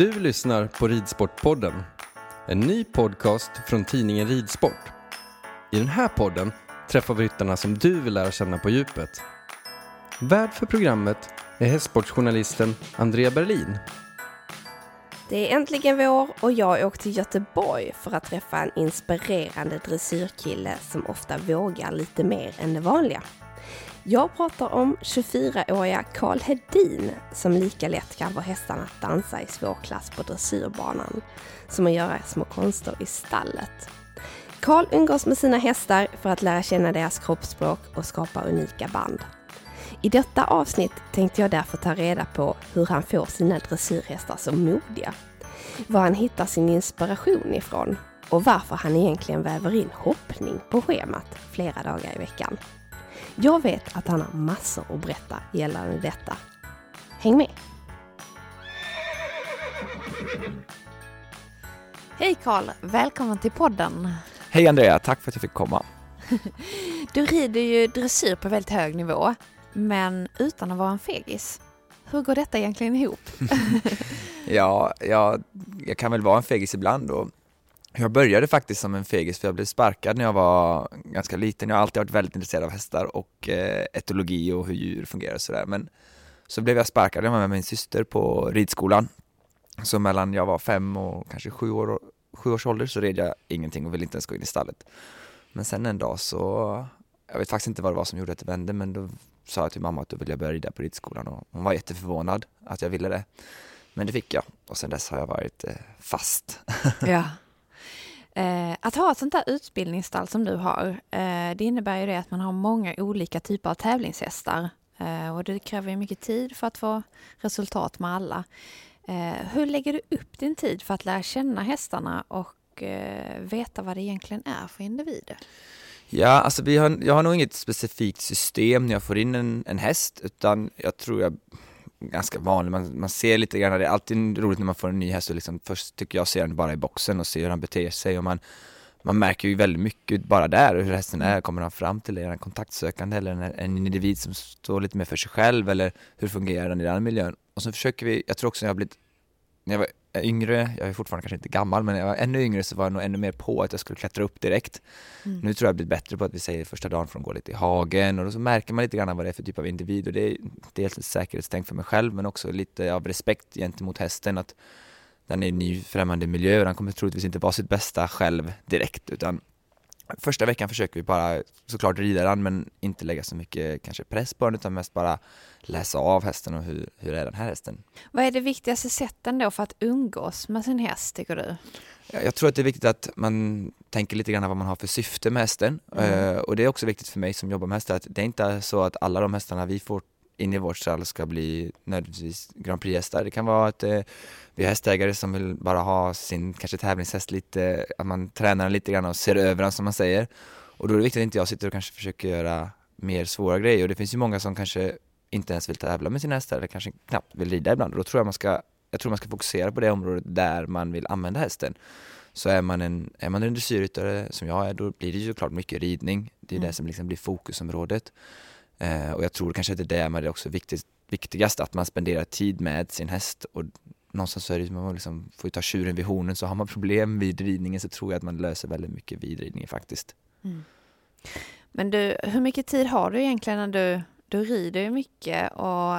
Du lyssnar på Ridsportpodden, en ny podcast från tidningen Ridsport. I den här podden träffar vi ryttarna som du vill lära känna på djupet. Värd för programmet är hästsportsjournalisten Andrea Berlin. Det är äntligen vår och jag åkte till Göteborg för att träffa en inspirerande dressyrkille som ofta vågar lite mer än det vanliga. Jag pratar om 24-åriga Karl Hedin som lika lätt kan få hästarna att dansa i svårklass på dressyrbanan som att göra små konster i stallet. Karl umgås med sina hästar för att lära känna deras kroppsspråk och skapa unika band. I detta avsnitt tänkte jag därför ta reda på hur han får sina dressyrhästar så modiga, var han hittar sin inspiration ifrån och varför han egentligen väver in hoppning på schemat flera dagar i veckan. Jag vet att han har massor att berätta gällande detta. Häng med! Hej Karl, välkommen till podden. Hej Andrea, tack för att jag fick komma. Du rider ju dressyr på väldigt hög nivå, men utan att vara en fegis. Hur går detta egentligen ihop? Ja, jag, jag kan väl vara en fegis ibland och jag började faktiskt som en fegis för jag blev sparkad när jag var ganska liten. Jag har alltid varit väldigt intresserad av hästar och eh, etologi och hur djur fungerar och sådär. Men så blev jag sparkad, jag var med min syster på ridskolan. Så mellan jag var fem och kanske sju, år, sju års ålder så red jag ingenting och ville inte ens gå in i stallet. Men sen en dag så, jag vet faktiskt inte vad det var som gjorde att det vände men då sa jag till mamma att då vill jag börja rida på ridskolan och hon var jätteförvånad att jag ville det. Men det fick jag och sen dess har jag varit eh, fast. ja. Eh, att ha ett sånt där utbildningsstall som du har, eh, det innebär ju det att man har många olika typer av tävlingshästar. Eh, och det kräver ju mycket tid för att få resultat med alla. Eh, hur lägger du upp din tid för att lära känna hästarna och eh, veta vad det egentligen är för individer? Ja, alltså vi har, jag har nog inget specifikt system när jag får in en, en häst utan jag tror jag ganska vanlig, man, man ser lite grann, det är alltid roligt när man får en ny häst och liksom först tycker jag ser den bara i boxen och ser hur han beter sig och man man märker ju väldigt mycket bara där hur hästen är, kommer han fram till det, är han kontaktsökande eller en, en individ som står lite mer för sig själv eller hur fungerar den i den miljön? Och så försöker vi, jag tror också jag har blivit, när jag var yngre, jag är fortfarande kanske inte gammal men när jag var ännu yngre så var jag nog ännu mer på att jag skulle klättra upp direkt. Mm. Nu tror jag jag blivit bättre på att vi säger första dagen får de gå lite i hagen och då så märker man lite grann vad det är för typ av individ och det är dels ett säkerhetstänk för mig själv men också lite av respekt gentemot hästen att den är i en ny främmande miljö och den kommer troligtvis inte vara sitt bästa själv direkt utan första veckan försöker vi bara såklart rida den men inte lägga så mycket kanske press på den utan mest bara läsa av hästen och hur, hur är den här hästen. Vad är det viktigaste sätten då för att umgås med sin häst tycker du? Jag tror att det är viktigt att man tänker lite grann vad man har för syfte med hästen Mm. Eh, och det är också viktigt för mig som jobbar med hästar att det är inte så att alla de hästarna vi får in i vårt stall ska bli nödvändigtvis Grand Prix-hästar. Det kan vara att eh, vi har hästägare som vill bara ha sin kanske tävlingshäst lite, att man tränar den lite grann och ser över den som man säger. Och då är det viktigt att inte jag sitter och kanske försöker göra mer svåra grejer och det finns ju många som kanske inte ens vill tävla med sina hästar eller kanske knappt vill rida ibland och då tror jag man ska, jag tror man ska fokusera på det området där man vill använda hästen. Så är man en, är man en dressyrryttare som jag är, då blir det ju såklart mycket ridning. Det är Mm. det som liksom blir fokusområdet. Eh, och jag tror kanske att det är det men det är också viktigt, viktigast att man spenderar tid med sin häst och någonstans så är det man liksom får ju ta tjuren vid hornen så har man problem vid ridningen så tror jag att man löser väldigt mycket vid ridningen faktiskt. Men du, hur mycket tid har du egentligen när du du rider ju mycket och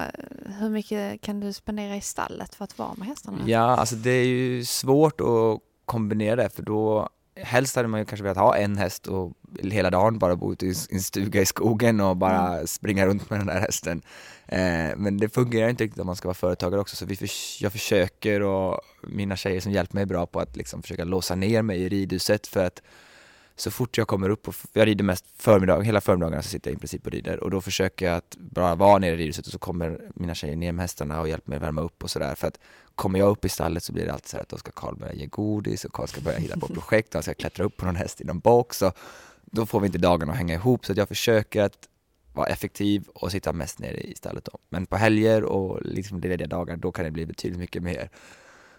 hur mycket kan du spendera i stallet för att vara med hästarna? Ja, alltså det är ju svårt att kombinera det för då helst hade man ju kanske velat ha en häst och hela dagen bara bo ute i en stuga i skogen och bara mm. springa runt med den där hästen. Eh, men det fungerar inte riktigt om man ska vara företagare också så vi för, jag försöker och mina tjejer som hjälper mig bra på att liksom försöka låsa ner mig i ridhuset för att så fort jag kommer upp, och jag rider mest förmiddag, hela förmiddagarna så sitter jag i princip och rider och då försöker jag att bara vara nere i ridhuset och så kommer mina tjejer ner med hästarna och hjälper mig att värma upp och sådär för att kommer jag upp i stallet så blir det alltid så att då ska Karl börja ge godis och Karl ska börja hitta på projekt och han ska klättra upp på någon häst i någon box och då får vi inte dagarna att hänga ihop så jag försöker att vara effektiv och sitta mest nere i stallet då. Men på helger och liksom lediga dagar då kan det bli betydligt mycket mer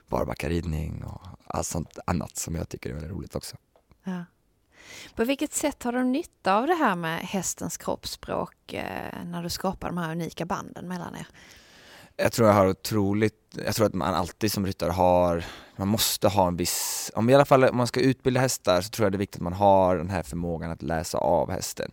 barbackaridning och allt sånt annat som jag tycker är väldigt roligt också. Ja. På vilket sätt har du nytta av det här med hästens kroppsspråk eh, när du skapar de här unika banden mellan er? Jag tror jag har otroligt, jag tror att man alltid som ryttare har, man måste ha en viss, om i alla fall om man ska utbilda hästar så tror jag det är viktigt att man har den här förmågan att läsa av hästen.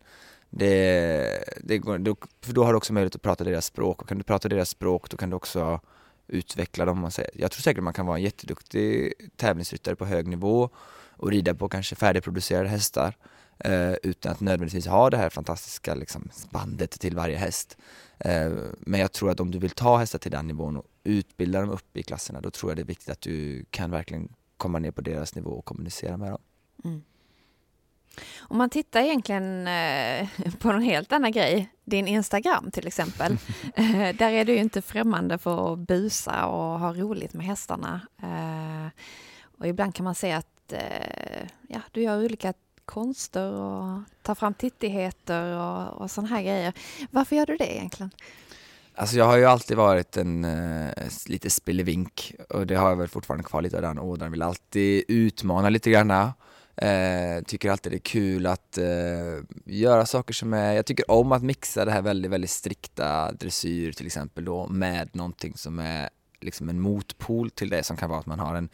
Det, det går, för då har du också möjlighet att prata deras språk och kan du prata deras språk då kan du också utveckla dem. Man säger. Jag tror säkert man kan vara en jätteduktig tävlingsryttare på hög nivå och rida på kanske färdigproducerade hästar eh, utan att nödvändigtvis ha det här fantastiska liksom, bandet till varje häst. Eh, men jag tror att om du vill ta hästar till den nivån och utbilda dem upp i klasserna då tror jag det är viktigt att du kan verkligen komma ner på deras nivå och kommunicera med dem. Mm. Om man tittar egentligen eh, på en helt annan grej, din Instagram till exempel. Eh, där är du ju inte främmande för att busa och ha roligt med hästarna. Eh, och ibland kan man se att Eh, ja, du gör olika konster och tar fram tittigheter och, och sådana här grejer. Varför gör du det egentligen? Alltså jag har ju alltid varit en uh, lite spillevink och det har jag väl fortfarande kvar lite av den ådran. Vill alltid utmana lite grann. Uh, eh, tycker alltid det är kul att uh, göra saker som är, jag tycker om att mixa det här väldigt, väldigt strikta dressyr till exempel då med någonting som är liksom en motpol till det som kan vara att man har en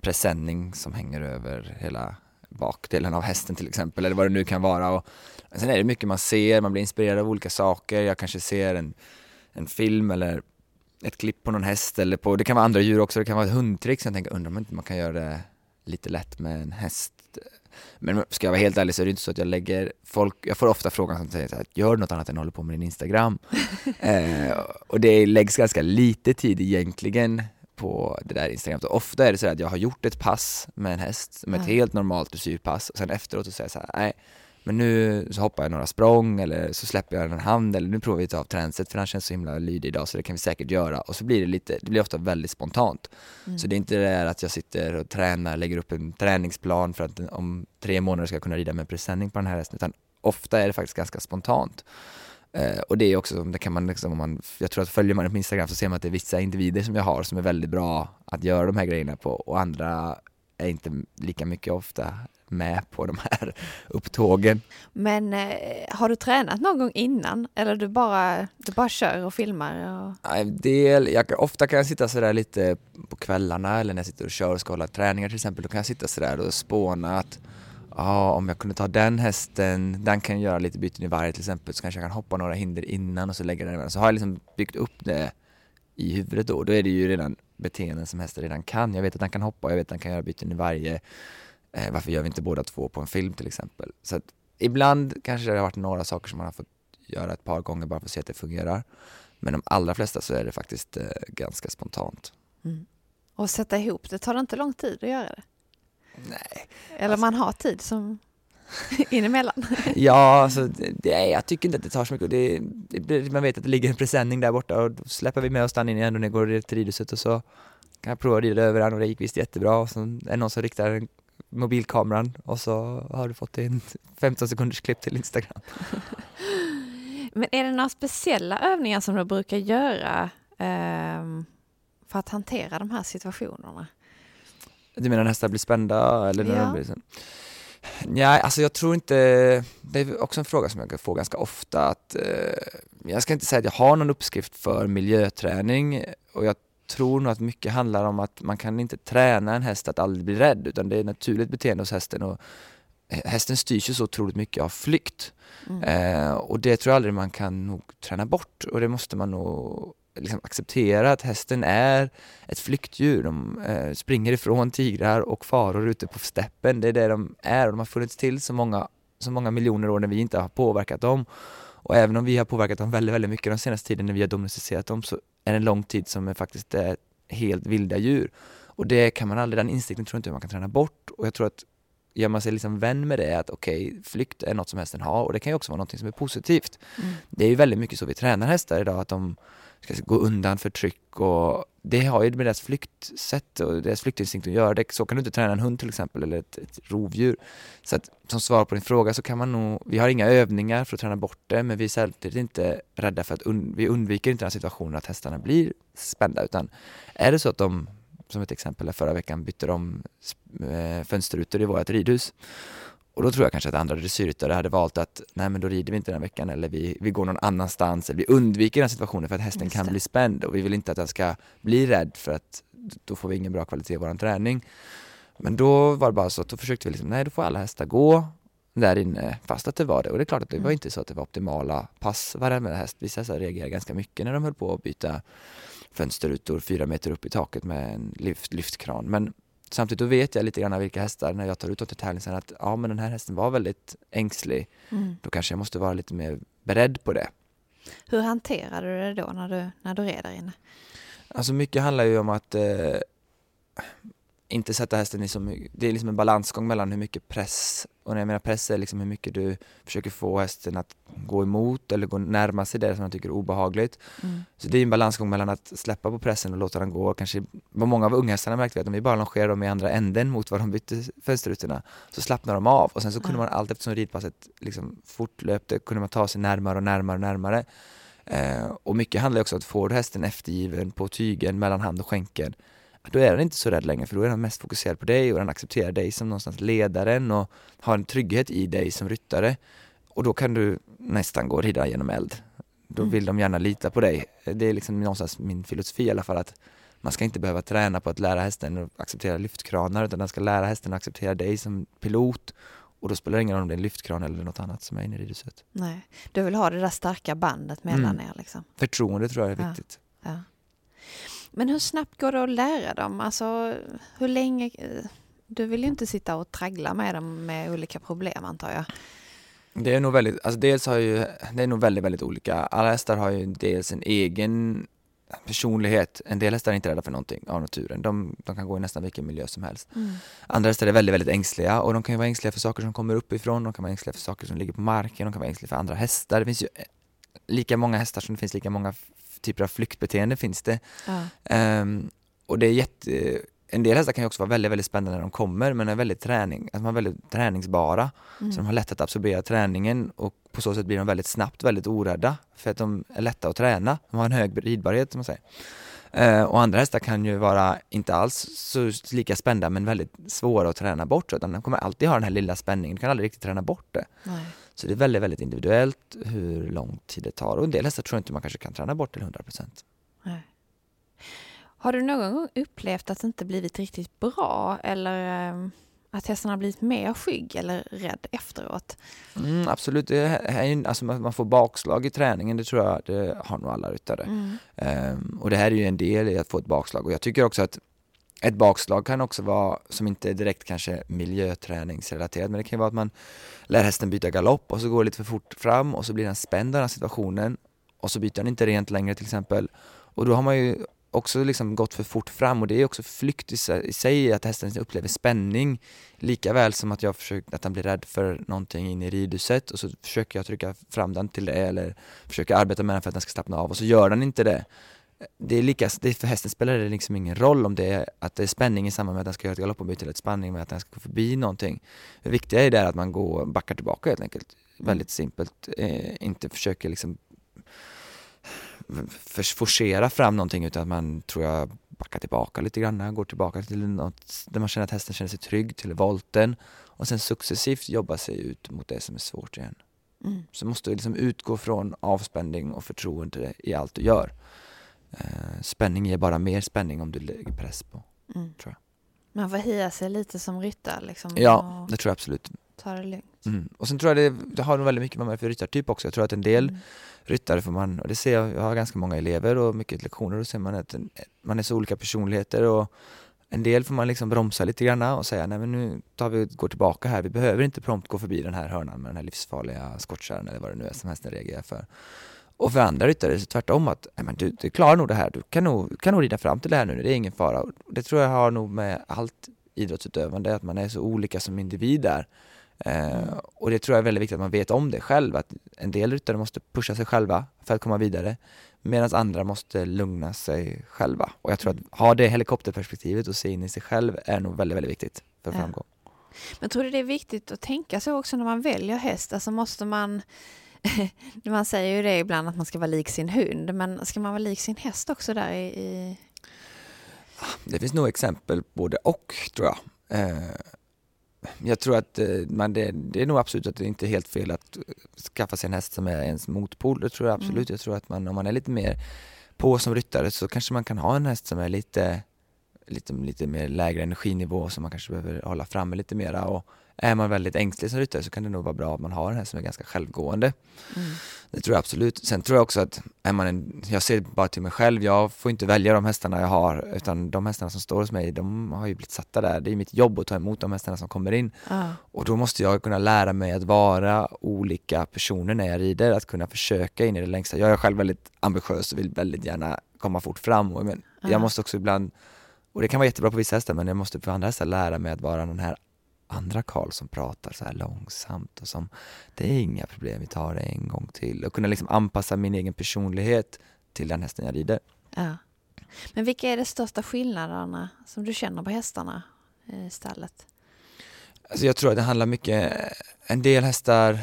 presenning som hänger över hela bakdelen av hästen till exempel eller vad det nu kan vara. Och sen är det mycket man ser, man blir inspirerad av olika saker. Jag kanske ser en, en film eller ett klipp på någon häst eller på, det kan vara andra djur också, det kan vara ett hundtrick. Så jag tänker, undrar om inte man kan göra det lite lätt med en häst. Men ska jag vara helt ärlig så är det inte så att jag lägger folk, jag får ofta frågan som säger så här, gör något annat än hålla på med din Instagram? eh, och det läggs ganska lite tid egentligen på det där Instagram. Och ofta är det så att jag har gjort ett pass med en häst, med ett helt normalt dressyrpass och sen efteråt så säger jag så här, nej men nu så hoppar jag några språng eller så släpper jag en hand eller nu provar vi att ta av tränset för han känns så himla lydig idag så det kan vi säkert göra och så blir det lite, det blir ofta väldigt spontant. Mm. Så det är inte det där att jag sitter och tränar, lägger upp en träningsplan för att om tre månader ska jag kunna rida med presenning på den här hästen utan ofta är det faktiskt ganska spontant. Eh, och det är också, det kan man liksom, om man, jag tror att följer man det på Instagram så ser man att det är vissa individer som jag har som är väldigt bra att göra de här grejerna på och andra är inte lika mycket ofta med på de här upptågen. Men eh, har du tränat någon gång innan eller du bara, du bara kör och filmar? Och... Del, jag, ofta kan jag sitta sådär lite på kvällarna eller när jag sitter och kör och ska hålla träningar till exempel, då kan jag sitta sådär och spåna att ja, om jag kunde ta den hästen, den kan göra lite byten i varje till exempel, så kanske jag kan hoppa några hinder innan och så lägga den Så har jag liksom byggt upp det i huvudet då, då är det ju redan beteenden som hästen redan kan. Jag vet att den kan hoppa, jag vet att den kan göra byten i varje. Eh, varför gör vi inte båda två på en film till exempel? Så att ibland kanske det har varit några saker som man har fått göra ett par gånger bara för att se att det fungerar. Men de allra flesta så är det faktiskt eh, ganska spontant. Mm. Och sätta ihop det, tar det inte lång tid att göra det? Nej. Eller alltså, man har tid som inemellan? ja, alltså, det, jag tycker inte att det tar så mycket. Det, det, man vet att det ligger en presenning där borta och då släpper vi med oss den in igen och när går till ridhuset och så kan jag prova att rida över den och det gick visst jättebra och så är det någon som riktar mobilkameran och så har du fått en 15 sekunders klipp till Instagram. Men är det några speciella övningar som du brukar göra um, för att hantera de här situationerna? Du menar när hästar blir spända eller när ja. de blir sen? Nej, alltså jag tror inte, det är också en fråga som jag får ganska ofta att eh, jag ska inte säga att jag har någon uppskrift för miljöträning och jag tror nog att mycket handlar om att man kan inte träna en häst att aldrig bli rädd utan det är ett naturligt beteende hos hästen och hästen styrs ju så otroligt mycket av flykt. Mm. Eh, och det tror jag aldrig man kan nog träna bort och det måste man nog liksom acceptera att hästen är ett flyktdjur. De eh, springer ifrån tigrar och faror ute på steppen. Det är det de är och de har funnits till så många, så många miljoner år när vi inte har påverkat dem. Och även om vi har påverkat dem väldigt, väldigt mycket den senaste tiden när vi har domesticerat dem så är det en lång tid som är faktiskt är helt vilda djur. Och det kan man aldrig, den insikten tror jag inte man kan träna bort. Och jag tror att gör man sig liksom vän med det, att okej, okay, flykt är något som hästen har och det kan ju också vara något som är positivt. Mm. Det är ju väldigt mycket så vi tränar hästar idag, att de ska gå undan förtryck och det har ju med deras flyktsätt och deras flyktinstinkt att göra. Det, så kan du inte träna en hund till exempel eller ett, ett rovdjur. Så att, som svar på din fråga så kan man nog, vi har inga övningar för att träna bort det men vi är samtidigt inte rädda för att, un, vi undviker inte den situationen att hästarna blir spända utan är det så att de som ett exempel, förra veckan bytte de eh, fönsterrutor i vårt ridhus. Och då tror jag kanske att andra dressyrryttare hade valt att nej men då rider vi inte den veckan eller vi, vi går någon annanstans eller vi undviker den situationen för att hästen kan bli spänd och vi vill inte att den ska bli rädd för att då får vi ingen bra kvalitet i vår träning. Men då var det bara så att då försökte vi liksom, nej då får alla hästar gå där inne fast att det var det. Och det är klart att det var mm. inte så att det var optimala pass varenda häst. Vissa hästar reagerade ganska mycket när de höll på att byta fönsterrutor fyra meter upp i taket med en lyft, lyftkran. Men samtidigt då vet jag lite grann vilka hästar när jag tar ut dem till tävling sen att ja men den här hästen var väldigt ängslig. Mm. Då kanske jag måste vara lite mer beredd på det. Hur hanterar du det då när du, när du red där inne? Alltså mycket handlar ju om att eh, inte sätta hästen i så mycket, det är liksom en balansgång mellan hur mycket press, och när jag menar press är liksom hur mycket du försöker få hästen att gå emot eller gå närma sig det som man tycker är obehagligt. Mm. Så det är en balansgång mellan att släppa på pressen och låta den gå. Kanske, vad många av unghästarna märkte vi att om vi bara longerade dem i andra änden mot vad de bytte fönsterrutorna så slappnade de av och sen så kunde man allt eftersom ridpasset liksom fortlöpte kunde man ta sig närmare och närmare och närmare. Eh, och mycket handlar också om att få hästen eftergiven på tygen mellan hand och skänken då är den inte så rädd längre för då är den mest fokuserad på dig och den accepterar dig som någonstans ledaren och har en trygghet i dig som ryttare. Och då kan du nästan gå och rida genom eld. Då Mm. vill de gärna lita på dig. Det är liksom någonstans min filosofi i alla fall att man ska inte behöva träna på att lära hästen att acceptera lyftkranar utan den ska lära hästen att acceptera dig som pilot och då spelar det ingen roll om det är en lyftkran eller något annat som är inne i ridhuset. Nej, du vill ha det där starka bandet mellan Mm. er liksom. Förtroende tror jag är Ja. viktigt. Ja. Men hur snabbt går det att lära dem? Alltså, hur länge... Du vill ju inte sitta och traggla med dem med olika problem antar jag. Det är nog väldigt, alltså dels har ju, det är nog väldigt, väldigt olika. Alla hästar har ju dels en egen personlighet. En del hästar är inte rädda för någonting av naturen. De, de kan gå i nästan vilken miljö som helst. Andra hästar är väldigt, väldigt ängsliga och de kan ju vara ängsliga för saker som kommer uppifrån. De kan vara ängsliga för saker som ligger på marken. De kan vara ängsliga för andra hästar. Det finns ju eh, lika många hästar som det finns lika många typer av flyktbeteende finns det. Ja. Ehm, och det är jätte, en del hästar kan ju också vara väldigt, väldigt spännande när de kommer men är väldigt träning, att de är väldigt träningsbara. Mm. Så de har lätt att absorbera träningen och på så sätt blir de väldigt snabbt väldigt orädda för att de är lätta att träna. De har en hög ridbarhet som man säger. Eh, och andra hästar kan ju vara inte alls så lika spända men väldigt svåra att träna bort utan de kommer alltid ha den här lilla spänningen, du kan aldrig riktigt träna bort det. Nej. Så det är väldigt, väldigt individuellt hur lång tid det tar och en del hästar tror jag inte man kanske kan träna bort till 100%. Nej. Har du någon gång upplevt att det inte blivit riktigt bra eller eh, att hästen har blivit mer skygg eller rädd efteråt? Mm, absolut, det är, alltså man får bakslag i träningen, det tror jag det har nog alla ryttare. Mm. Ehm, och det här är ju en del i att få ett bakslag och jag tycker också att ett bakslag kan också vara, som inte är direkt kanske miljöträningsrelaterat, men det kan ju vara att man lär hästen byta galopp och så går det lite för fort fram och så blir den spänd av den här situationen och så byter den inte rent längre till exempel. Och då har man ju också liksom gått för fort fram och det är också flykt i sig, i sig att hästen upplever spänning lika väl som att jag försöker att han blir rädd för någonting in i ridhuset och så försöker jag trycka fram den till det eller försöker arbeta med den för att den ska slappna av och så gör den inte det. Det är lika, det, för hästen spelar det liksom ingen roll om det är att det är spänning i samband med att den ska göra ett galoppombyte eller ett spanning med att den ska gå förbi någonting. Det viktiga är där att man går backar tillbaka helt enkelt. Väldigt simpelt. Eh, inte försöker liksom forcera fram någonting utan att man tror jag backar tillbaka lite grann, går tillbaka till något där man känner att hästen känner sig trygg, till volten och sen successivt jobba sig ut mot det som är svårt igen. Mm. Så måste du liksom utgå från avspänning och förtroende i allt du gör. Eh, spänning ger bara mer spänning om du lägger press på. Mm. Tror jag. Man får hia sig lite som ryttare liksom. Ja, det tror jag absolut. ta det lugnt. Mm. Och sen tror jag det, det har nog väldigt mycket med mig för ryttartyp också. Jag tror att en del Mm. ryttare får man, och det ser jag, jag har ganska många elever och mycket lektioner, och då ser man att en, man är så olika personligheter och en del får man liksom bromsa lite grann och säga nej men nu tar vi går tillbaka här, vi behöver inte prompt gå förbi den här hörnan med den här livsfarliga skottkärran eller vad det nu är som hästen reagerar för. Och för andra ryttare det tvärtom att men du, du klarar nog det här, du kan nog, kan nog rida fram till det här nu, det är ingen fara. Och Det tror jag har nog med allt idrottsutövande, att man är så olika som individ där. Eh, och det tror jag är väldigt viktigt att man vet om det själv, att en del ryttare måste pusha sig själva för att komma vidare, medan andra måste lugna sig själva. Och jag tror att ha det helikopterperspektivet och se in i sig själv är nog väldigt, väldigt viktigt för Ja. framgång. Men tror du det är viktigt att tänka så också när man väljer häst? Alltså måste man... man säger ju det ibland att man ska vara lik sin hund, men ska man vara lik sin häst också där i... i... Det finns nog exempel både och tror jag. Eh, jag tror att eh, man, det, det är nog absolut att det inte är helt fel att eh, skaffa sig en häst som är ens motpol. Det tror jag absolut. Jag tror att man, om man är lite mer på som ryttare så kanske man kan ha en häst som är lite, lite, lite mer lägre energinivå som man kanske behöver hålla framme lite mera. Och är man väldigt ängslig som ryttare så kan det nog vara bra att man har en häst som är ganska självgående. Det tror jag absolut. Sen tror jag också att är man en, jag ser bara till mig själv, jag får inte välja de hästarna jag har utan de hästarna som står hos mig, de har ju blivit satta där. Det är mitt jobb att ta emot de hästarna som kommer in. Ja. Och då måste jag kunna lära mig att vara olika personer när jag rider, att kunna försöka in i det längsta. Jag är själv väldigt ambitiös och vill väldigt gärna komma fort fram. Men Ja. jag måste också ibland, och det kan vara jättebra på vissa hästar, men jag måste på andra hästar lära mig att vara den här andra Karl som pratar så här långsamt och som det är inga problem, vi tar det en gång till och kunna liksom anpassa min egen personlighet till den hästen jag rider. Ja. Men vilka är de största skillnaderna som du känner på hästarna i stallet? Alltså jag tror att det handlar mycket, en del hästar, eh,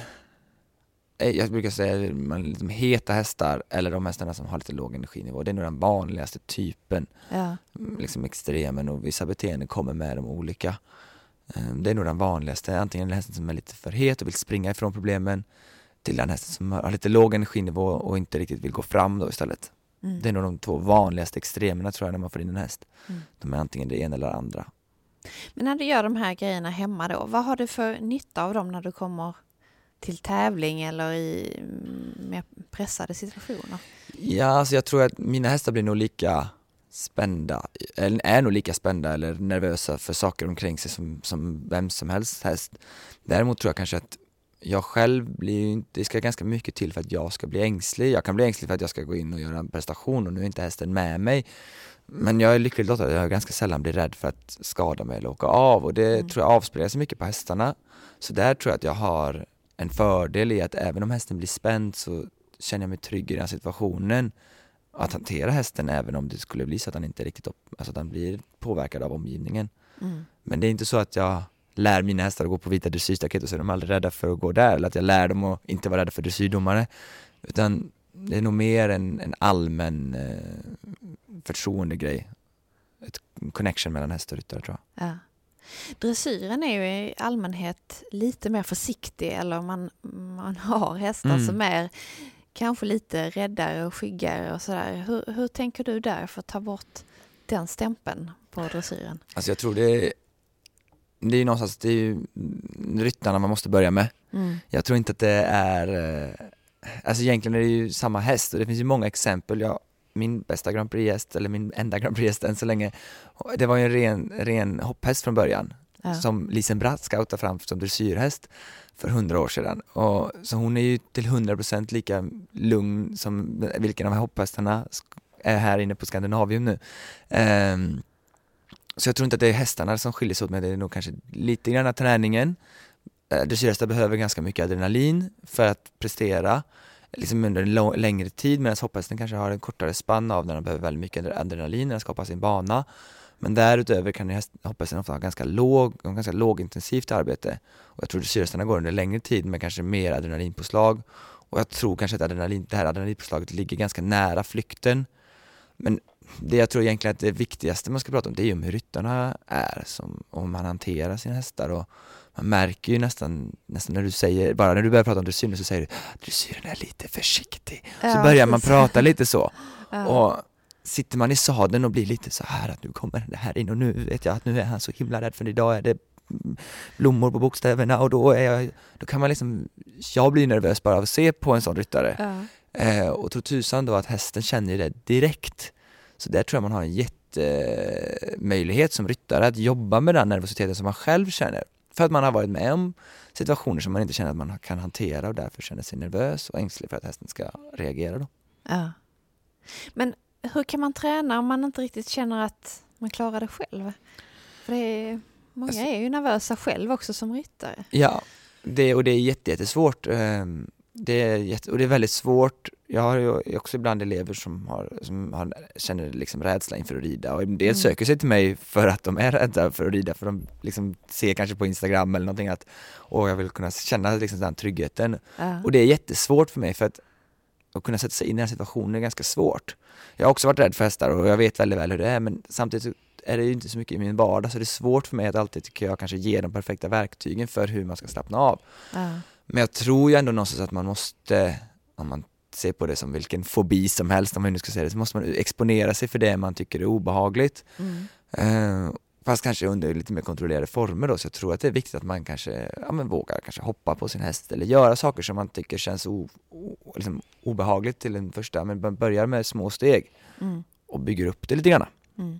jag brukar säga man liksom heta hästar eller de hästarna som har lite låg energinivå, det är nog den vanligaste typen, Ja. Mm, liksom extremen och vissa beteenden kommer med de olika. Eh, Det är nog den vanligaste, antingen den hästen som är lite för het och vill springa ifrån problemen till den hästen som har lite låg energinivå och inte riktigt vill gå fram då istället. Mm. Det är nog de två vanligaste extremerna tror jag när man får in en häst. Mm. De är antingen det ena eller det andra. Men när du gör de här grejerna hemma då, vad har du för nytta av dem när du kommer till tävling eller i mm, mer pressade situationer? Ja, alltså jag tror att mina hästar blir nog lika spända, eller är nog lika spända eller nervösa för saker omkring sig som, som vem som helst häst. Däremot tror jag kanske att jag själv blir inte, det ska ganska mycket till för att jag ska bli ängslig. Jag kan bli ängslig för att jag ska gå in och göra en prestation och nu är inte hästen med mig. Men jag är lyckligt lottad, jag ganska sällan blir rädd för att skada mig eller åka av och det tror jag avspeglar sig mycket på hästarna. Så där tror jag att jag har en fördel i att även om hästen blir spänd så känner jag mig trygg i den situationen att hantera hästen även om det skulle bli så att han inte riktigt upp, alltså att han blir påverkad av omgivningen. Mm. Men det är inte så att jag lär mina hästar att gå på vita dressyrstaket och så är de aldrig rädda för att gå där eller att jag lär dem att inte vara rädda för dressyrdomare. Utan det är nog mer en, en allmän eh, förtroendegrej. Ett connection mellan häst och ryttare tror jag. Ja. Dressyren är ju i allmänhet lite mer försiktig eller man, man har hästar Mm. som är kanske lite räddare och skyggare och sådär. Hur, hur tänker du där för att ta bort den stämpeln på dressyren? Alltså jag tror det är, det är ju någonstans, det är ju ryttarna man måste börja med. Mm. Jag tror inte att det är, eh, alltså egentligen är det ju samma häst och det finns ju många exempel. Jag, min bästa Grand Prix-häst, eller min enda Grand Prix-häst än så länge, det var ju en ren, ren hopphäst från början. Ja. Som Lisen Bratt scoutade fram som dressyrhäst för hundra år sedan. Och, så hon är ju till 100% lika lugn som vilken av hopphästarna är här inne på Skandinavium nu. Ehm, så jag tror inte att det är hästarna som skiljer sig åt, men det är nog kanske lite grann träningen. Eh, Dressyrhästar behöver ganska mycket adrenalin för att prestera liksom under en lång, längre tid medan hopphästen kanske har en kortare spann av när de behöver väldigt mycket adrenalin när de skapar sin bana. Men därutöver kan ju häst, hopphästen ofta ha ganska, låg, ganska lågintensivt arbete. Och jag tror att dressyrhästarna går under längre tid med kanske mer adrenalinpåslag. Och jag tror kanske att adrenalin, det här adrenalinpåslaget ligger ganska nära flykten. Men det jag tror egentligen att det viktigaste man ska prata om det är ju om hur ryttarna är, som, om man hanterar sina hästar och man märker ju nästan, nästan när du säger, bara när du börjar prata om dressyren så säger du dressyren är lite försiktig. så Ja, börjar man precis. prata lite så. Ja. Och sitter man i sadeln och blir lite så här att nu kommer det här in och nu vet jag att nu är han så himla rädd för idag är det blommor på bokstäverna och då är jag, då kan man liksom, jag blir nervös bara av att se på en sån ryttare. Ja. Eh, och tro tusan då att hästen känner det direkt. Så där tror jag man har en jättemöjlighet som ryttare att jobba med den nervositeten som man själv känner. För att man har varit med om situationer som man inte känner att man kan hantera och därför känner sig nervös och ängslig för att hästen ska reagera då. Ja. Men hur kan man träna om man inte riktigt känner att man klarar det själv? För det är, många Alltså- är ju nervösa själv också som ryttare. Ja, det, och det är jätte, jättesvårt. Ehm, Det är jätte, och det är väldigt svårt. Jag har ju också ibland elever som, har, som har, känner liksom rädsla inför att rida och en del Mm. söker sig till mig för att de är rädda för att rida för de liksom ser kanske på Instagram eller någonting att åh, jag vill kunna känna liksom den tryggheten. Ja. Och det är jättesvårt för mig för att att kunna sätta sig in i den situationen är ganska svårt. Jag har också varit rädd för hästar och jag vet väldigt väl hur det är men samtidigt är det ju inte så mycket i min vardag så det är svårt för mig att alltid, tycker jag, kanske ge de perfekta verktygen för hur man ska slappna av. Ja. Men jag tror ju ändå någonstans att man måste, om man ser på det som vilken fobi som helst, om man nu ska säga det, så måste man exponera sig för det man tycker är obehagligt. Mm. Eh, fast kanske under lite mer kontrollerade former då, så jag tror att det är viktigt att man kanske ja, men vågar kanske hoppa på sin häst eller göra saker som man tycker känns o, o, liksom obehagligt till en första, men man börjar med små steg Mm. och bygger upp det lite grann. Mm.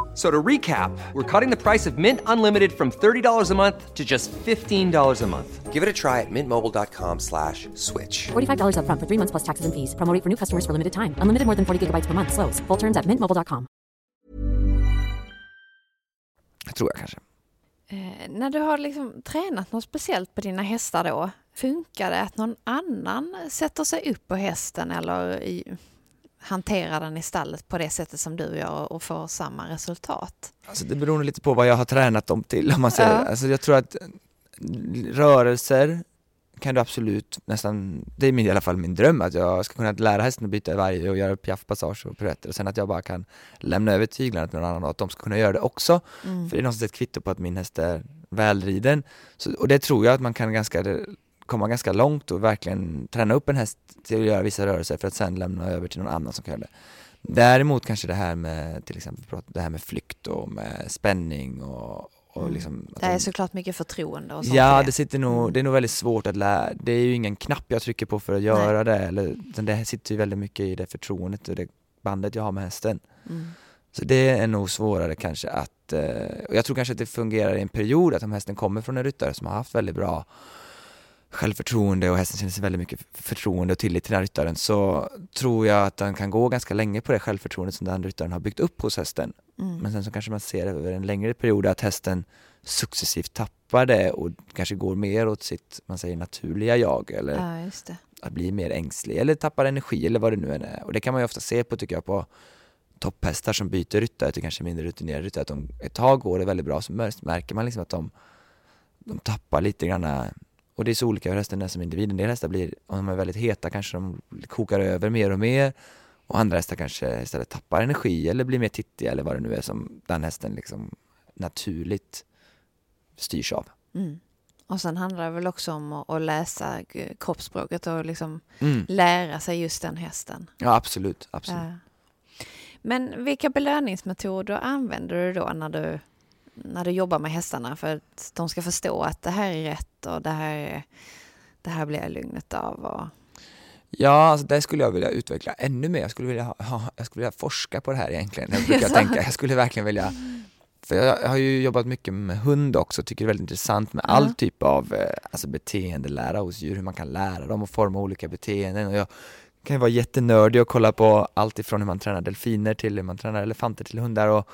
So to recap, we're cutting the price of Mint Unlimited from $30 a month to just $15 a month. Give it a try at mintmobile.com slash switch. $45 upfront for three months plus taxes and fees. Promo rate for new customers for limited time. Unlimited more than 40 gigabytes per month. Slows. Full terms at mintmobile.com. Tror jag kanske. Eh, när du har liksom tränat något speciellt på dina hästar då, funkar det att någon annan sätter sig upp på hästen eller i, hanterar den i stallet på det sättet som du gör och får samma resultat? Alltså det beror lite på vad jag har tränat dem till om man säger. Ja. Alltså jag tror att rörelser kan du absolut nästan, det är min, i alla fall min dröm att jag ska kunna lära hästen att byta varje och göra piaffpassage och piruetter och sen att jag bara kan lämna över tyglarna till någon annan och att de ska kunna göra det också. Mm. För det är någonstans ett kvitto på att min häst är välriden. Så, och det tror jag att man kan ganska, komma ganska långt och verkligen träna upp en häst till att göra vissa rörelser för att sen lämna över till någon annan som kan göra det. Däremot kanske det här med till exempel det här med flykt och med spänning och, och Mm. liksom Det är såklart mycket förtroende och sånt. Ja, det sitter nog, Mm. det är nog väldigt svårt att lära, det är ju ingen knapp jag trycker på för att göra det, eller, det sitter ju väldigt mycket i det förtroendet och det bandet jag har med hästen. Mm. Så det är nog svårare kanske att, eh, och jag tror kanske att det fungerar i en period, att om hästen kommer från en ryttare som har haft väldigt bra självförtroende och hästen känner sig väldigt mycket förtroende och tillit till den ryttaren så tror jag att den kan gå ganska länge på det självförtroendet som den ryttaren har byggt upp hos hästen. Mm. Men sen så kanske man ser över en längre period att hästen successivt tappar det och kanske går mer åt sitt, man säger naturliga jag eller Ja, att bli mer ängslig eller tappar energi eller vad det nu än är. Och det kan man ju ofta se på tycker jag på topphästar som byter ryttare till kanske mindre rutinerade ryttare. Att de, ett tag går det väldigt bra så mär- märker man liksom att de, de tappar lite grann och det är så olika hur hästen är som individ. En del hästar blir, om de är väldigt heta kanske de kokar över mer och mer och andra hästar kanske istället tappar energi eller blir mer tittiga eller vad det nu är som den hästen liksom naturligt styrs av. Mm. Och sen handlar det väl också om att, läsa kroppsspråket och liksom Mm. lära sig just den hästen. Ja absolut, absolut. Ja. Men vilka belöningsmetoder använder du då när du, när du jobbar med hästarna för att de ska förstå att det här är rätt och det här, är, det här blir jag lugnet av? Och, Ja, alltså det skulle jag vilja utveckla ännu mer. Jag skulle vilja, ha, jag skulle vilja forska på det här egentligen. Jag brukar tänka, jag skulle verkligen vilja för jag har ju jobbat mycket med hund också, tycker det är väldigt intressant med all typ av eh, alltså beteendelära hos djur, hur man kan lära dem att forma olika beteenden. Och jag kan ju vara jättenördig och kolla på allt ifrån hur man tränar delfiner till hur man tränar elefanter till hundar och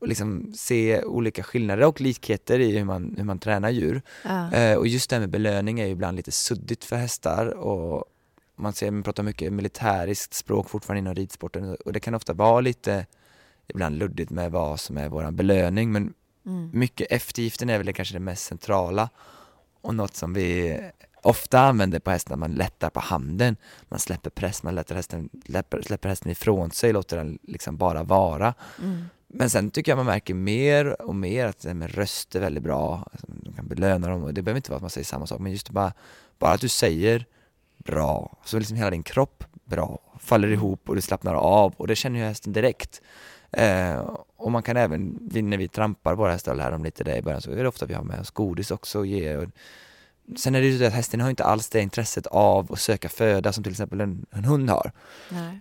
liksom se olika skillnader och likheter i hur man, hur man tränar djur. Ja. Eh, och just det här med belöning är ju ibland lite suddigt för hästar och man ser, man pratar mycket militäriskt språk fortfarande inom ridsporten och det kan ofta vara lite ibland luddigt med vad som är våran belöning men Mm. mycket eftergiften är väl det kanske det mest centrala och något som vi ofta använder på hästen, man lättar på handen, man släpper press, man lättar hästen, släpper, släpper hästen ifrån sig, låter den liksom bara vara. Mm. Men sen tycker jag man märker mer och mer att det med röst är väldigt bra, Alltså, de kan belöna dem och det behöver inte vara att man säger samma sak men just bara, bara att du säger bra, så liksom hela din kropp bra, faller ihop och du slappnar av och det känner ju hästen direkt. Eh, och man kan även, när vi trampar våra hästar och lär dem lite det i början så är det ofta vi har med oss godis också och ge. Och sen är det ju så att hästen har inte alls det intresset av att söka föda som till exempel en, en hund har.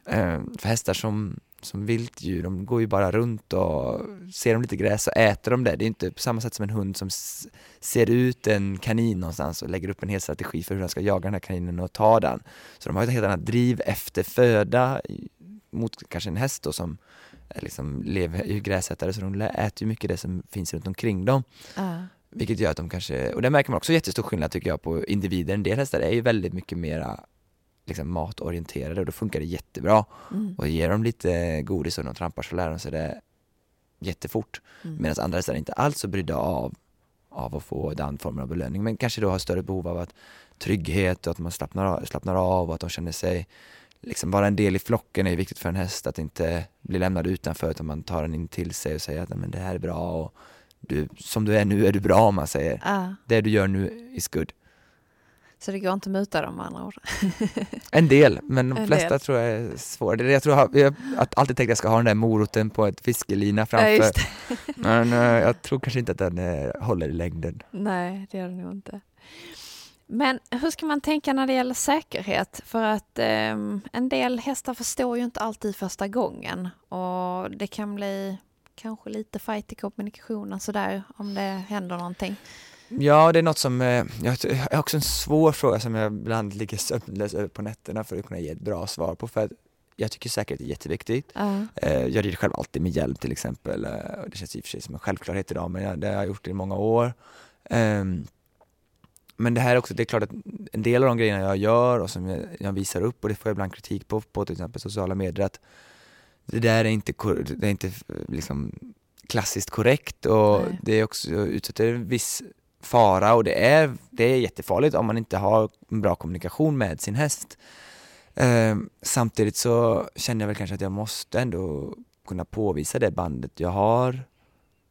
Eh, för hästar som, som viltdjur, de går ju bara runt och ser de lite gräs så äter de det. Det är inte på samma sätt som en hund som ser ut en kanin någonstans och lägger upp en hel strategi för hur den ska jaga den här kaninen och ta den. Så de har ett helt annat driv efter föda mot kanske en häst då som är liksom lever i gräsätare så de äter ju mycket det som finns runt omkring dem. Ja. Vilket gör att de kanske, och där märker man också jättestor skillnad tycker jag på individer. En del hästar är ju väldigt mycket mera liksom matorienterade och då funkar det jättebra. Mm. Och ger dem lite godis och de trampar så lär de sig det jättefort. Mm. Medan andra hästar inte alls så brydda av, av att få den formen av belöning men kanske då har större behov av att trygghet och att man slappnar av, slappnar av och att de känner sig liksom vara en del i flocken är viktigt för en häst att inte bli lämnad utanför utan man tar den in till sig och säger att "Nej, men det här är bra och du, som du är nu är du bra om man säger. Ja. Det du gör nu is good. Så det går inte att muta dem med andra ord. En del, men de En flesta del. tror jag är svåra. Jag tror jag, jag har alltid tänkt att jag ska ha den där moroten på ett fiskelina framför. Ja. Men eh, jag tror kanske inte att den eh, håller i längden. Nej, det gör det nog inte. Men hur ska man tänka när det gäller säkerhet? För att ehm, en del hästar förstår ju inte alltid första gången och det kan bli kanske lite fight i kommunikationen sådär om det händer någonting. Ja, det är något som, eh, jag har också en svår fråga som jag ibland ligger sömnlös över på nätterna för att kunna ge ett bra svar på. För att jag tycker säkerhet är jätteviktigt. Eh, Jag rider själv alltid med hjälm till exempel. eh, Det känns i och för sig som en självklarhet idag men det har jag gjort i många år. Ehm, Men det här är också, det är klart att en del av de grejerna jag gör och som jag, visar upp och det får jag ibland kritik på, på till exempel sociala medier att det där är inte, det är inte liksom klassiskt korrekt och Nej. det är också utsätter en viss fara och det är, det är jättefarligt om man inte har en bra kommunikation med sin häst. Ehm, samtidigt så känner jag väl kanske att jag måste ändå kunna påvisa det bandet jag har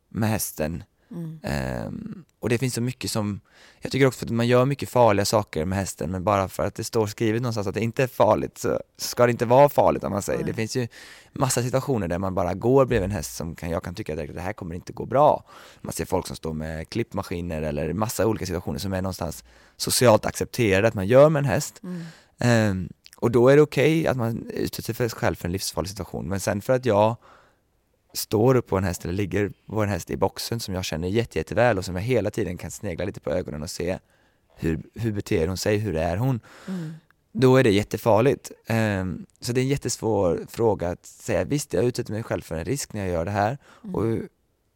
med hästen. Mm. Ehm, och det finns så mycket som, jag tycker också att man gör mycket farliga saker med hästen men bara för att det står skrivet någonstans att det inte är farligt så ska det inte vara farligt om man säger. Nej. Det finns ju massa situationer där man bara går bredvid en häst som kan, jag kan tycka att det här kommer inte gå bra. Man ser folk som står med klippmaskiner eller massa olika situationer som är någonstans socialt accepterade att man gör med en häst. Mm. Ehm, och då är det okej att man utsätter sig själv för en livsfarlig situation. Men sen för att jag står upp på en häst eller ligger på en häst i boxen som jag känner jätte, jätteväl och som jag hela tiden kan snegla lite på ögonen och se hur, hur beter hon sig, hur är hon? Mm. Då är det jättefarligt. Ehm, så det är en jättesvår fråga att säga, visst jag utsätter mig själv för en risk när jag gör det här, och,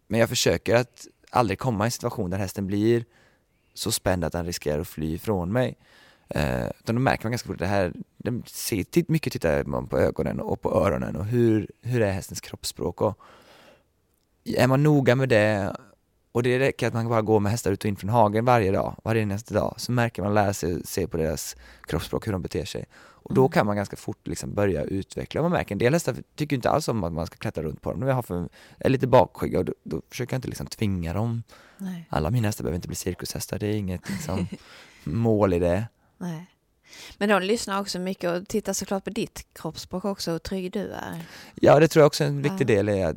men jag försöker att aldrig komma i en situation där hästen blir så spänd att den riskerar att fly ifrån mig. Eh, utan då märker man ganska fort det här, de ser, mycket tittar man på ögonen och på öronen och hur, hur är hästens kroppsspråk och är man noga med det och det räcker att man bara går med hästar ut och in från hagen varje dag, varje nästa dag, så märker man lära sig se på deras kroppsspråk, hur de beter sig. Och då kan man ganska fort liksom börja utveckla. Man märker en del hästar tycker inte alls om att man ska klättra runt på dem. De för, är lite bakskygga och då, då försöker jag inte liksom tvinga dem. Nej. Alla mina hästar behöver inte bli cirkushästar, det är inget liksom, mål i det. Nej. Men de lyssnar också mycket och tittar såklart på ditt kroppsspråk också, hur trygg du är. Ja, det tror jag också är en viktig del är att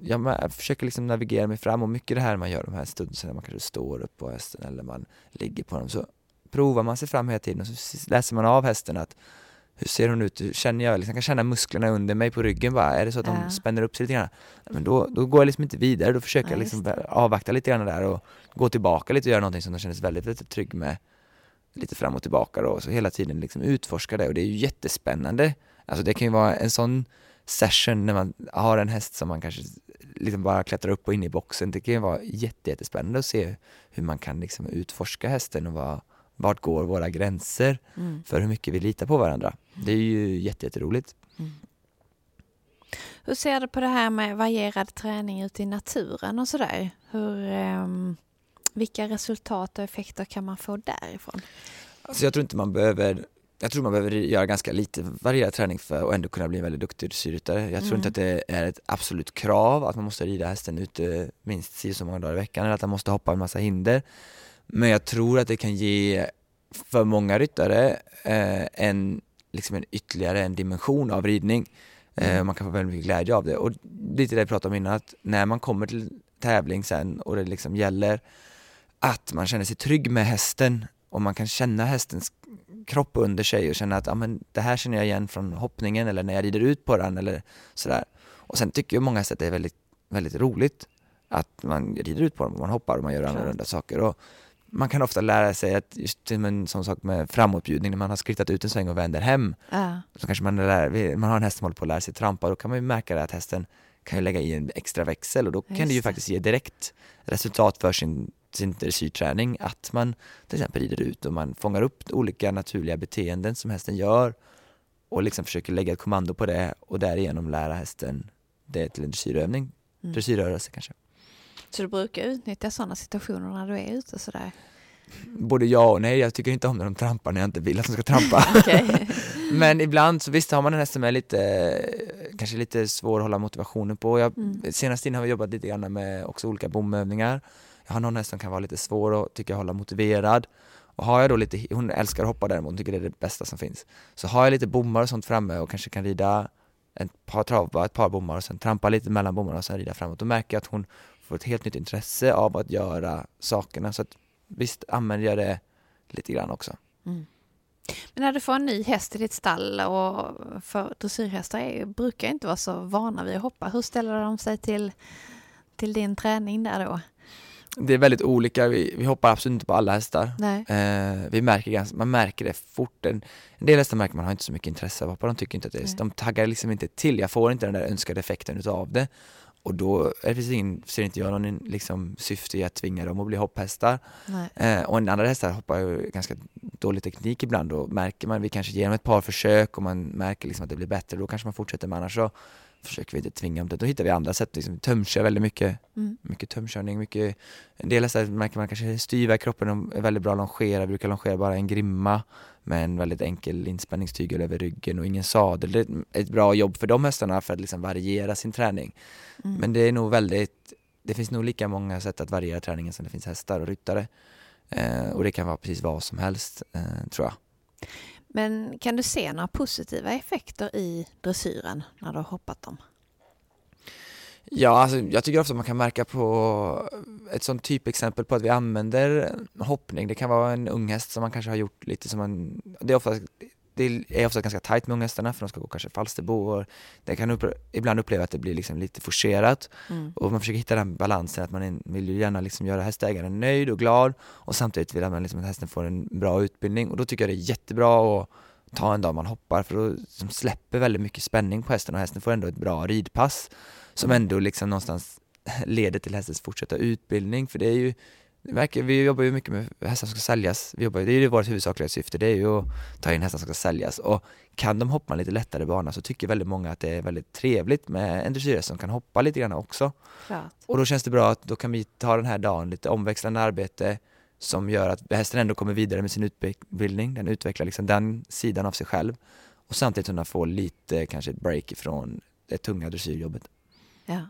jag försöker liksom navigera mig fram och mycket det här man gör de här stunderna man kanske står upp på hästen eller man ligger på dem så provar man sig fram hela tiden och så läser man av hästen att hur ser hon ut, hur känner jag, liksom, kan känna musklerna under mig på ryggen bara, är det så att de Ja. spänner upp sig lite grann? Men då, då går jag liksom inte vidare, då försöker Ja, jag liksom avvakta lite grann där och gå tillbaka lite och göra någonting som de känner sig väldigt, väldigt trygg med lite fram och tillbaka då, så hela tiden liksom utforska det och det är ju jättespännande. Alltså det kan ju vara en sån session när man har en häst som man kanske liksom bara klättrar upp och in i boxen. Det kan ju vara jätte, jättespännande att se hur man kan liksom utforska hästen och vad, vart går våra gränser Mm. för hur mycket vi litar på varandra. Det är ju jätte, jätteroligt. Hur ser du på det här med varierad träning ute i naturen och sådär? Hur, ehm, vilka resultat och effekter kan man få därifrån? Alltså jag tror inte man behöver jag tror man behöver göra ganska lite varierad träning för att ändå kunna bli en väldigt duktig dressyrryttare. Jag tror Mm. inte att det är ett absolut krav att man måste rida hästen ute minst si så många dagar i veckan eller att man måste hoppa en massa hinder. Men jag tror att det kan ge för många ryttare eh, en, liksom en ytterligare en dimension av ridning. Eh, man kan få väldigt mycket glädje av det. Och lite det jag pratade om innan, att när man kommer till tävling sen och det liksom gäller att man känner sig trygg med hästen och man kan känna hästens kropp under sig och känna att ja, men det här känner jag igen från hoppningen eller när jag rider ut på den eller sådär. Och sen tycker ju många hästar att det är väldigt, väldigt roligt att man rider ut på dem och man hoppar och man gör annorlunda saker. Och man kan ofta lära sig att just en sån sak med framåtbjudning, när man har skrittat ut en sväng och vänder hem, Ja. så kanske man, lär, man har en häst som håller på att lära sig trampa, då kan man ju märka det att hästen kan ju lägga i en extra växel och då kan Just det ju faktiskt ge direkt resultat för sin, sin dressyrträning att man till exempel rider ut och man fångar upp olika naturliga beteenden som hästen gör och liksom försöker lägga ett kommando på det och därigenom lära hästen det till en dressyrövning, Mm. dressyrrörelse kanske. Så du brukar utnyttja sådana situationer när du är ute sådär? Både ja och nej, jag tycker inte om när de trampar när jag inte vill att de ska trampa. Men ibland så visst har man en häst som är lite, kanske lite svår att hålla motivationen på. Jag, Mm. Senast innan har vi jobbat lite grann med också olika bomövningar han har någon häst som kan vara lite svår att tycka hålla motiverad. Och har jag då lite, hon älskar att hoppa däremot, hon tycker det är det bästa som finns. Så har jag lite bommar och sånt framme och kanske kan rida ett par travbar, ett par bommar och sen trampa lite mellan bommarna och sen rida framåt. Då märker jag att hon får ett helt nytt intresse av att göra sakerna. Så att visst använder jag det lite grann också. Mm. Men när du får en ny häst i ditt stall och för dressyrhästar är, brukar inte vara så vana vid att hoppa. Hur ställer de sig till, till din träning där då? Det är väldigt olika, vi, vi hoppar absolut inte på alla hästar. Eh, vi märker ganska, man märker det fort. En, en del hästar märker man har inte så mycket intresse av att hoppa, de tycker inte att det är, Nej. de taggar liksom inte till, jag får inte den där önskade effekten utav det. Och då är det ingen, ser inte jag någon liksom, syfte i att tvinga dem att bli hopphästar. Eh, och en andra hästar hoppar ju ganska dålig teknik ibland och märker man, vi kanske ger dem ett par försök och man märker liksom att det blir bättre, då kanske man fortsätter men annars så försöker vi inte tvinga dem det. Då hittar vi andra sätt, liksom tömkör väldigt mycket, Mm. mycket tömkörning, mycket en del hästar märker man kanske styva i kroppen, de är väldigt bra longera, brukar longera bara en grimma med en väldigt enkel inspänningstygel över ryggen och ingen sadel. Det är ett bra jobb för de hästarna för att liksom variera sin träning. Mm. Men det är nog väldigt, det finns nog lika många sätt att variera träningen som det finns hästar och ryttare. Eh, och det kan vara precis vad som helst, eh, tror jag. Men kan du se några positiva effekter i dressyren när du har hoppat dem? Ja, alltså, jag tycker ofta man kan märka på ett sånt typexempel på att vi använder hoppning. Det kan vara en ung häst som man kanske har gjort lite som man, det är ofta, det är ofta ganska tajt med unghästarna för de ska gå kanske Falsterbo och det kan upp, ibland uppleva att det blir liksom lite forcerat. Mm. och man försöker hitta den balansen att man vill ju gärna liksom göra hästägaren nöjd och glad och samtidigt vill man liksom att hästen får en bra utbildning. Och då tycker jag det är jättebra att ta en dag man hoppar för då som släpper väldigt mycket spänning på hästen och hästen får ändå ett bra ridpass som ändå liksom någonstans leder till hästens fortsatta utbildning. För det är ju det vi jobbar ju mycket med hästar som ska säljas, vi jobbar, det är ju vårt huvudsakliga syfte, det är ju att ta in hästar som ska säljas och kan de hoppa en lite lättare bana så tycker väldigt många att det är väldigt trevligt med en dressyrhäst som kan hoppa lite grann också. Klart. Och då känns det bra att då kan vi ta den här dagen lite omväxlande arbete som gör att hästen ändå kommer vidare med sin utbildning, den utvecklar liksom den sidan av sig själv och samtidigt kunna få lite kanske ett break ifrån det tunga dressyrjobbet. Ja.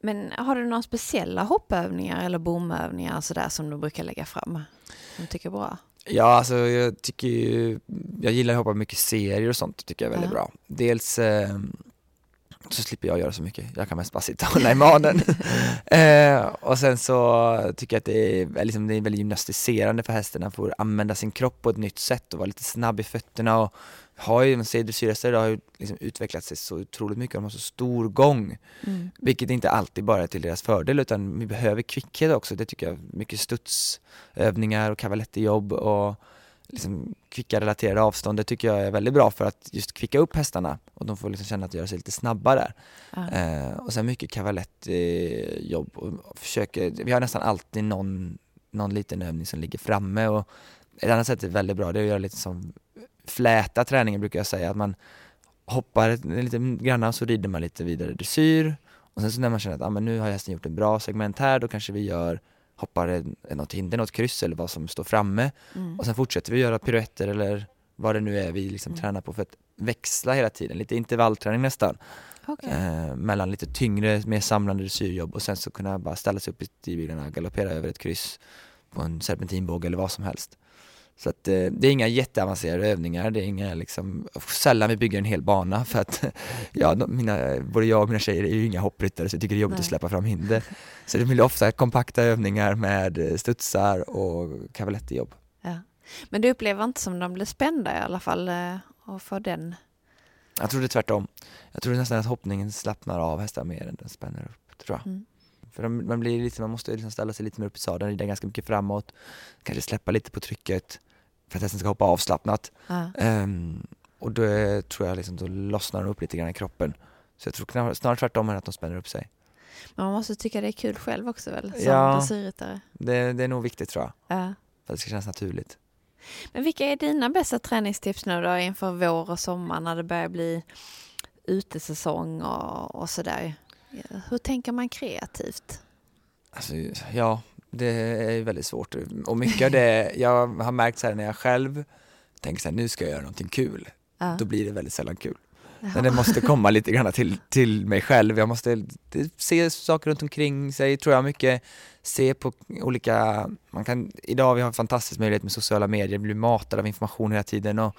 Men har du några speciella hoppövningar eller bomövningar sådär som du brukar lägga fram? Som du tycker är bra? Ja, alltså jag tycker ju, jag gillar att hoppa mycket serier och sånt, det tycker jag är väldigt Ja. bra. Dels eh, Så slipper jag göra så mycket. Jag kan mest bara sitta och hålla i manen. eh, och sen så tycker jag att det är, liksom, det är väldigt gymnastiserande för hästen. Han får använda sin kropp på ett nytt sätt och vara lite snabb i fötterna. Och har ju, man ser dressyrhästar idag har ju liksom utvecklat sig så otroligt mycket. De har så stor gång. Mm. Vilket inte alltid bara är till deras fördel utan vi behöver kvickhet också. Det tycker jag. Mycket studsövningar och cavalettijobb och liksom kvicka relaterade avstånd. Det tycker jag är väldigt bra för att just kvicka upp hästarna och de får liksom känna att de gör sig lite snabbare. Eh, och sen mycket cavalettjobb och försöker, vi har nästan alltid någon, någon liten övning som ligger framme och ett annat sätt är väldigt bra, det är att göra lite som fläta träningen brukar jag säga, att man hoppar lite grann och så rider man lite vidare dressyr och sen så när man känner att ah, men nu har hästen gjort en bra segment här, då kanske vi gör hoppar en- något hinder, något kryss eller vad som står framme Mm. och sen fortsätter vi göra piruetter eller vad det nu är vi liksom Mm. tränar på för att växla hela tiden, lite intervallträning nästan Okej. eh, mellan lite tyngre, mer samlande dressyrjobb och sen så kunna bara ställa sig upp i stigbilarna och galoppera över ett kryss på en serpentinbåge eller vad som helst. Så att eh, det är inga jätteavancerade övningar, det är inga liksom, sällan vi bygger en hel bana för att ja, de, mina, både jag och mina tjejer är ju inga hoppryttare så jag tycker det är jobbigt Nej. att släppa fram hinder. Så det blir ofta kompakta övningar med eh, studsar och cavalettijobb. Ja. Men du upplever inte som de blir spända i alla fall eh, och får den... Jag tror det är tvärtom. Jag tror nästan att hoppningen slappnar av hästar mer än den spänner upp, tror jag. Mm. För de, man, blir lite, man måste liksom ställa sig lite mer upp i sadeln, rida ganska mycket framåt, kanske släppa lite på trycket för att hästen ska hoppa avslappnat. Ja. Ehm, och då tror jag liksom, då lossnar de upp lite grann i kroppen. Så jag tror snarare tvärtom än att de spänner upp sig. Men man måste tycka det är kul själv också väl, som Ja. dressyrryttare? Det, det är nog viktigt tror jag, Ja. för att det ska kännas naturligt. Men vilka är dina bästa träningstips nu då inför vår och sommar när det börjar bli utesäsong och, och sådär? Hur tänker man kreativt? Alltså, ja, det är väldigt svårt. Och mycket av det, jag har märkt så här när jag själv tänker så här, nu ska jag göra någonting kul. Ja. Då blir det väldigt sällan kul. Jaha. Men det måste komma lite grann till, till mig själv. Jag måste se saker runt omkring sig, tror jag mycket. Se på olika, man kan, idag vi har en fantastisk möjlighet med sociala medier, blir matad av information hela tiden och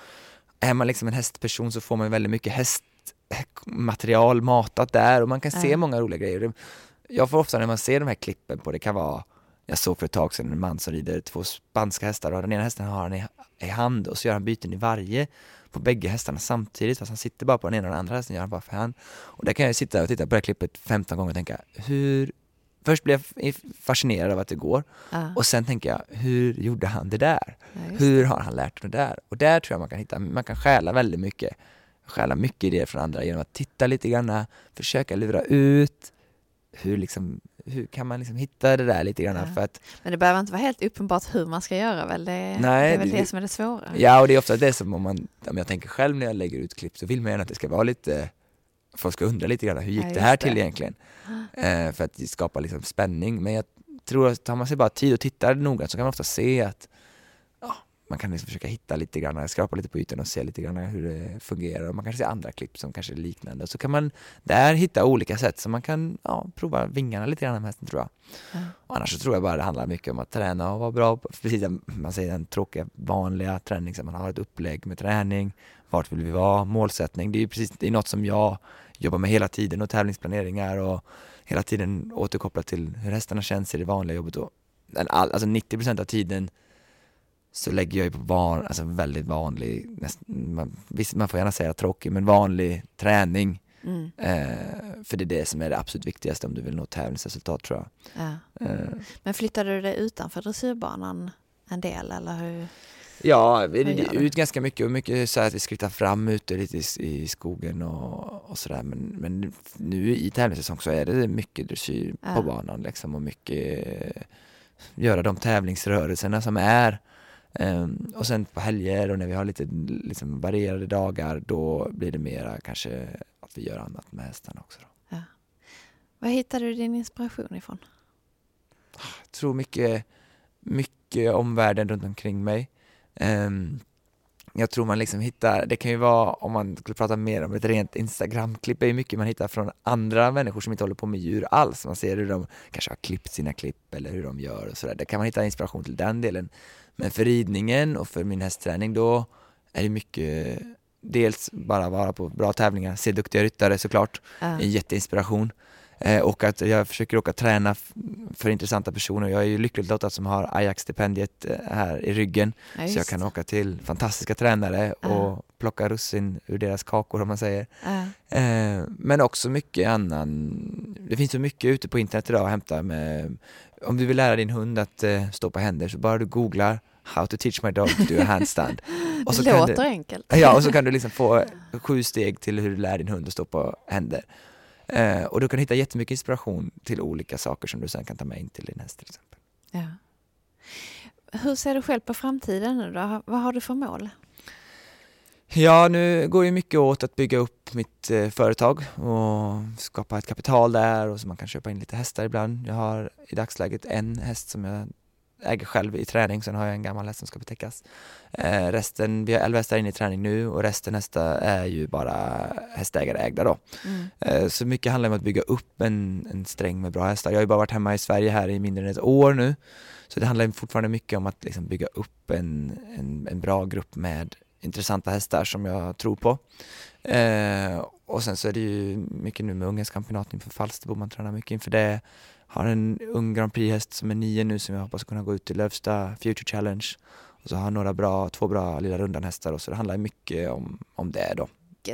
är man liksom en hästperson så får man väldigt mycket hästmaterial matat där och man kan se Ja. många roliga grejer. Jag får ofta när man ser de här klippen på, det kan vara, jag såg för ett tag sedan en man som rider två spanska hästar och den ena hästen har han i, i hand och så gör han byten i varje på bägge hästarna samtidigt fast han sitter bara på den ena och den andra hästen gör han bara för hand. Och där kan jag sitta och titta på det här klippet 15 gånger och tänka hur Först blir jag fascinerad av att det går Ja. och sen tänker jag, hur gjorde han det där? Ja, Hur har han lärt det där? Och där tror jag man kan hitta, man kan stjäla väldigt mycket, stjäla mycket idéer från andra genom att titta lite grann, försöka lura ut hur liksom, hur kan man liksom hitta det där lite grann Ja. för att, Men det behöver inte vara helt uppenbart hur man ska göra väl? Det, Nej, det är väl det- det, som är det svåra. ja och det är ofta det som om man, om jag tänker själv när jag lägger ut klipp så vill man gärna att det ska vara lite, folk ska undra lite grann, hur gick Ja, det här det. till egentligen? Eh, för att skapa liksom spänning, men jag tror att tar man sig bara tid och tittar noga så kan man ofta se att man kan liksom försöka hitta lite grann, skrapa lite på ytan och se lite grann hur det fungerar. Och man kanske ser andra klipp som kanske är liknande. Och så kan man där hitta olika sätt så man kan ja, prova vingarna lite grann med hästen tror jag. Ja. Och annars så tror jag bara det handlar mycket om att träna och vara bra på, precis som man säger den tråkiga vanliga träning, så man har ett upplägg med träning, vart vill vi vara, målsättning, det är ju precis, det är något som jag jobbar med hela tiden och tävlingsplaneringar och hela tiden återkopplat till hur hästarna känns i det vanliga jobbet. Och den all, alltså 90% av tiden så lägger jag ju på van, alltså väldigt vanlig, näst, man, visst man får gärna säga tråkig, men vanlig träning. Mm. Eh, för det är det som är det absolut viktigaste om du vill nå tävlingsresultat tror jag. Ja. Eh, Men flyttade du dig utanför dressyrbanan en del eller hur? Ja, vi du? ut ganska mycket och mycket så att vi skrittar fram ute lite i, i skogen och, och sådär men, men nu i tävlingssäsong så är det mycket dressyr Ja. på banan liksom och mycket eh, göra de tävlingsrörelserna som är Ehm, och sen på helger och när vi har lite liksom, varierade dagar då blir det mera kanske att vi gör annat med hästarna också. Då. Var hittade du din inspiration ifrån? Jag tror mycket, mycket om världen runt omkring mig. Ehm, jag tror man liksom hittar, det kan ju vara om man skulle prata mer om ett rent Instagram-klipp, är ju mycket man hittar från andra människor som inte håller på med djur alls. Man ser hur de kanske har klippt sina klipp eller hur de gör och sådär. Där kan man hitta inspiration till den delen. Men för ridningen och för min hästträning då är det mycket dels bara vara på bra tävlingar, se duktiga ryttare såklart, Ja. en jätteinspiration. Eh, och att jag försöker åka träna för intressanta personer. Jag är ju lyckligt lottad som har Ajax-stipendiet eh, här i ryggen. Ja, så jag kan det. åka till fantastiska tränare Ja. och plocka russin ur deras kakor om man säger. Eh, men också mycket annan, det finns så mycket ute på internet idag att hämta med, om du vill lära din hund att eh, stå på händer så bara du googlar How to teach my dog to do a handstand. Det så kan låter du, enkelt. Ja, och så kan du liksom få sju steg till hur du lär din hund att stå på händer. Eh, och du kan hitta jättemycket inspiration till olika saker som du sen kan ta med in till din häst till exempel. Ja. Hur ser du själv på framtiden nu då? Vad har du för mål? Ja, nu går ju mycket åt att bygga upp mitt eh, företag och skapa ett kapital där och så man kan köpa in lite hästar ibland. Jag har i dagsläget en häst som jag äger själv i träning, sen har jag en gammal häst som ska betäckas. Eh, resten, vi har 11 hästar inne i träning nu och resten hästar är ju bara hästägare ägda då. Mm. Eh, så mycket handlar om att bygga upp en, en sträng med bra hästar. Jag har ju bara varit hemma i Sverige här i mindre än ett år nu. Så det handlar fortfarande mycket om att liksom bygga upp en, en, en bra grupp med intressanta hästar som jag tror på. Eh, och sen så är det ju mycket nu med Unghästcampionatet inför Falsterbo, man tränar mycket inför det. Har en ung Grand Prix-häst som är nio nu som jag hoppas kunna gå ut till Lövsta Future Challenge. Och så har jag några bra, två bra lilla rundan-hästar och så det handlar mycket om, om det då.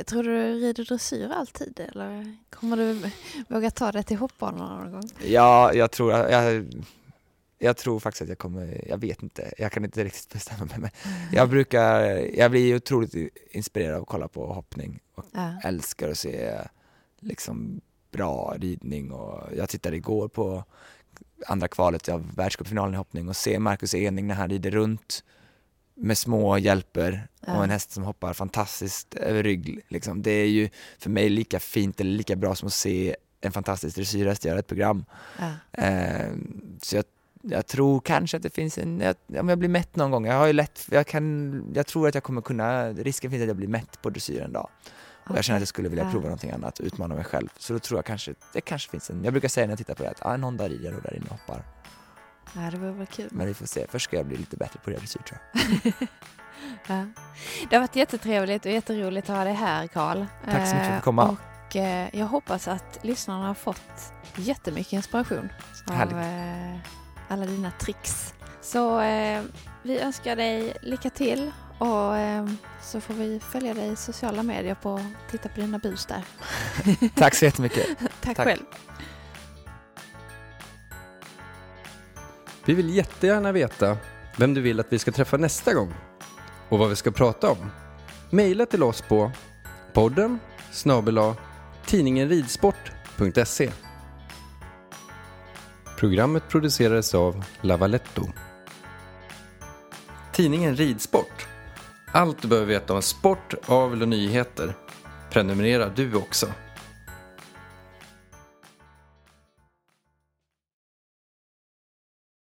Tror du du rider dressyr alltid eller kommer du våga ta det till hoppbanorna någon gång? Ja, jag tror, jag, jag tror faktiskt att jag kommer, jag vet inte, jag kan inte riktigt bestämma mig. Men jag brukar, jag blir otroligt inspirerad av att kolla på hoppning och Ja. älskar att se liksom bra ridning och jag tittade igår på andra kvalet av världscupfinalen i hoppning och se Marcus Ening när han rider runt med små hjälper och en häst som hoppar fantastiskt över rygg. Liksom. Det är ju för mig lika fint eller lika bra som att se en fantastisk dressyrhäst göra ett program. Ja. Eh, så jag, jag tror kanske att det finns en, jag, om jag blir mätt någon gång, jag har ju lätt, jag kan, jag tror att jag kommer kunna, risken finns att jag blir mätt på dressyr en dag. Och jag känner att jag skulle vilja Ja. prova någonting annat, utmana mig själv. Så då tror jag kanske, det kanske finns en, jag brukar säga när jag tittar på det att ah, någon dag rider nog där inne och hoppar. ja, det vore kul. Men vi får se, först ska jag bli lite bättre på dressyr tror jag. Ja. Det har varit jättetrevligt och jätteroligt att ha dig här Karl. Tack så mycket för att Eh, jag fick komma. Och eh, jag hoppas att lyssnarna har fått jättemycket inspiration av Härligt. eh, alla dina tricks. Så eh, vi önskar dig lycka till och eh, så får vi följa dig i sociala medier på titta på dina bus där. Tack så jättemycket. Tack, Tack. själv. Vi vill jättegärna veta vem du vill att vi ska träffa nästa gång och vad vi ska prata om. Maila till oss på podden snabel-a tidningenridsport.se Programmet producerades av Lavaletto. Tidningen Ridsport. Allt du behöver veta om sport, avel och nyheter. Prenumerera du också.